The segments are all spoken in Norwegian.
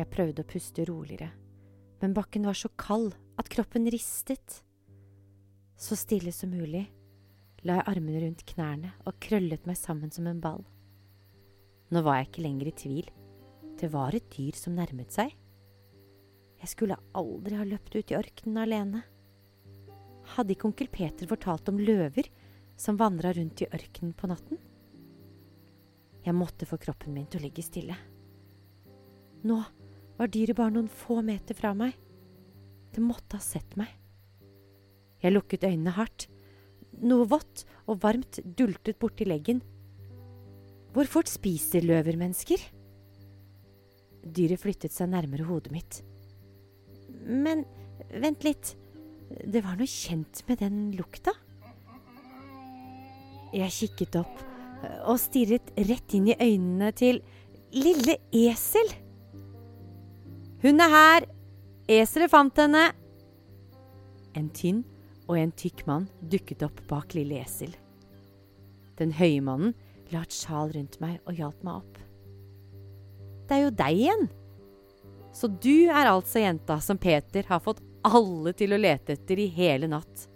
Jeg prøvde å puste roligere, men bakken var så kald at kroppen ristet. Så stille som mulig la jeg armene rundt knærne og krøllet meg sammen som en ball. Nå var jeg ikke lenger i tvil. Det var et dyr som nærmet seg. Jeg skulle aldri ha løpt ut i ørkenen alene. Hadde ikke onkel Peter fortalt om løver som vandra rundt i ørkenen på natten? Jeg måtte få kroppen min til å ligge stille. Nå var dyret bare noen få meter fra meg. Det måtte ha sett meg. Jeg lukket øynene hardt. Noe vått og varmt dultet borti leggen. Hvor fort spiser løver mennesker? Dyret flyttet seg nærmere hodet mitt. Men vent litt, det var noe kjent med den lukta. Jeg kikket opp og stirret rett inn i øynene til lille esel. Hun er her! Eselet fant henne! En tynn og en tykk mann dukket opp bak lille esel. Den høye mannen la et sjal rundt meg og hjalp meg opp. Det er jo deg igjen! Så du er altså jenta som Peter har fått alle til å lete etter i hele natt.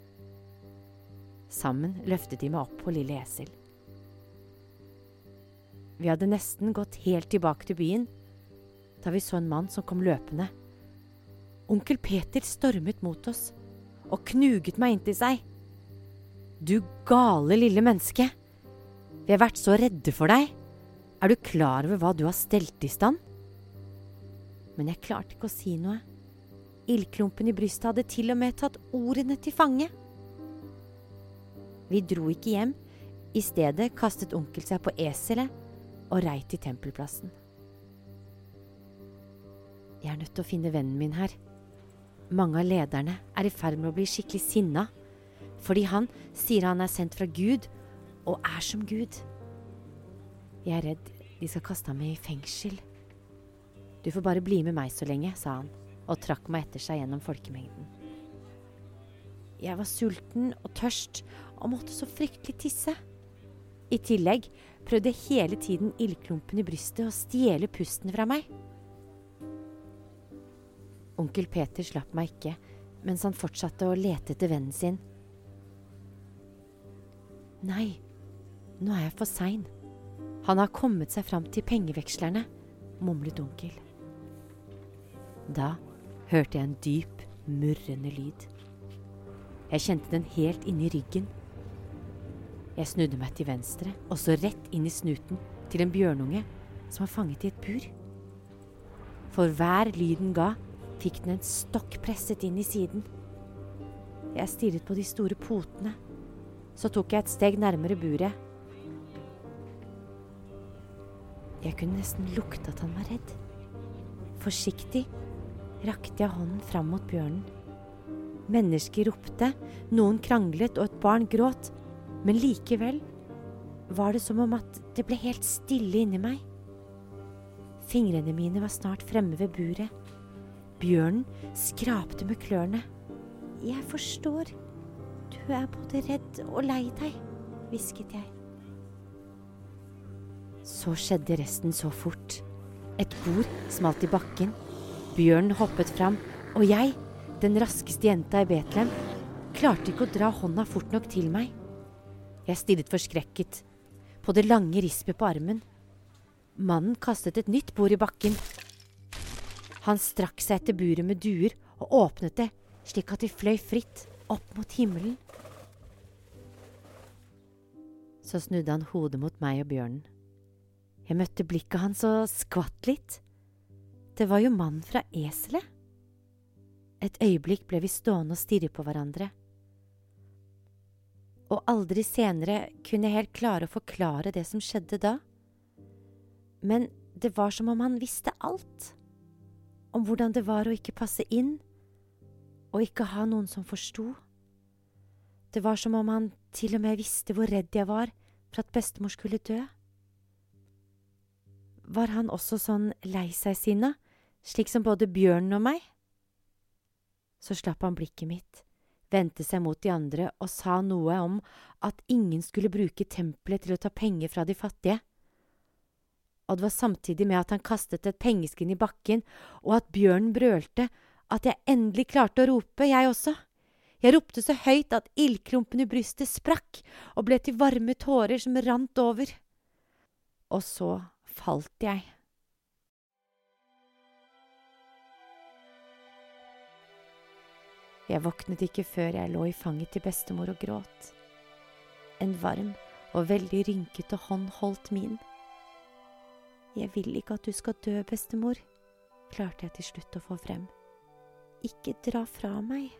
Sammen løftet de meg opp på lille esel. Vi hadde nesten gått helt tilbake til byen da vi så en mann som kom løpende. Onkel Peter stormet mot oss og knuget meg inntil seg. Du gale lille menneske! Vi har vært så redde for deg. Er du klar over hva du har stelt i stand? Men jeg klarte ikke å si noe. Ildklumpen i brystet hadde til og med tatt ordene til fange. Vi dro ikke hjem. I stedet kastet onkel seg på eselet og rei til tempelplassen. Jeg er nødt til å finne vennen min her. Mange av lederne er i ferd med å bli skikkelig sinna, fordi han sier han er sendt fra Gud, og er som Gud. Jeg er redd de skal kaste ham i fengsel. Du får bare bli med meg så lenge, sa han, og trakk meg etter seg gjennom folkemengden. Jeg var sulten og tørst og måtte så fryktelig tisse. I tillegg prøvde hele tiden ildklumpen i brystet å stjele pusten fra meg. Onkel Peter slapp meg ikke mens han fortsatte å lete etter vennen sin. Nei, nå er jeg for sein. Han har kommet seg fram til pengevekslerne, mumlet onkel. Da hørte jeg en dyp, murrende lyd. Jeg kjente den helt inni ryggen. Jeg snudde meg til venstre og så rett inn i snuten til en bjørnunge som var fanget i et bur. For hver lyden ga, fikk den en stokk presset inn i siden. Jeg stirret på de store potene. Så tok jeg et steg nærmere buret. Jeg kunne nesten lukte at han var redd. Forsiktig rakte jeg hånden fram mot bjørnen. Mennesker ropte, noen kranglet og et barn gråt, men likevel var det som om at det ble helt stille inni meg. Fingrene mine var snart fremme ved buret. Bjørnen skrapte med klørne. Jeg forstår, du er både redd og lei deg, hvisket jeg. Så skjedde resten så fort. Et bord smalt i bakken. Bjørnen hoppet fram, og jeg, den raskeste jenta i Betlehem, klarte ikke å dra hånda fort nok til meg. Jeg stirret forskrekket på det lange rispet på armen. Mannen kastet et nytt bord i bakken. Han strakk seg etter buret med duer og åpnet det slik at de fløy fritt opp mot himmelen. Så snudde han hodet mot meg og bjørnen. Jeg møtte blikket hans og skvatt litt. Det var jo mannen fra eselet. Et øyeblikk ble vi stående og stirre på hverandre. Og aldri senere kunne jeg helt klare å forklare det som skjedde da. Men det var som om han visste alt. Om hvordan det var å ikke passe inn, og ikke ha noen som forsto. Det var som om han til og med visste hvor redd jeg var for at bestemor skulle dø. Var han også sånn lei seg-sinna, slik som både bjørnen og meg? Så slapp han blikket mitt, vendte seg mot de andre og sa noe om at ingen skulle bruke tempelet til å ta penger fra de fattige. Og det var samtidig med at han kastet et pengeskinn i bakken, og at bjørnen brølte, at jeg endelig klarte å rope, jeg også. Jeg ropte så høyt at ildklumpen i brystet sprakk og ble til varme tårer som rant over. Og så falt jeg. Jeg våknet ikke før jeg lå i fanget til bestemor og gråt. En varm og veldig rynkete hånd holdt min. Jeg vil ikke at du skal dø, bestemor, klarte jeg til slutt å få frem. Ikke dra fra meg.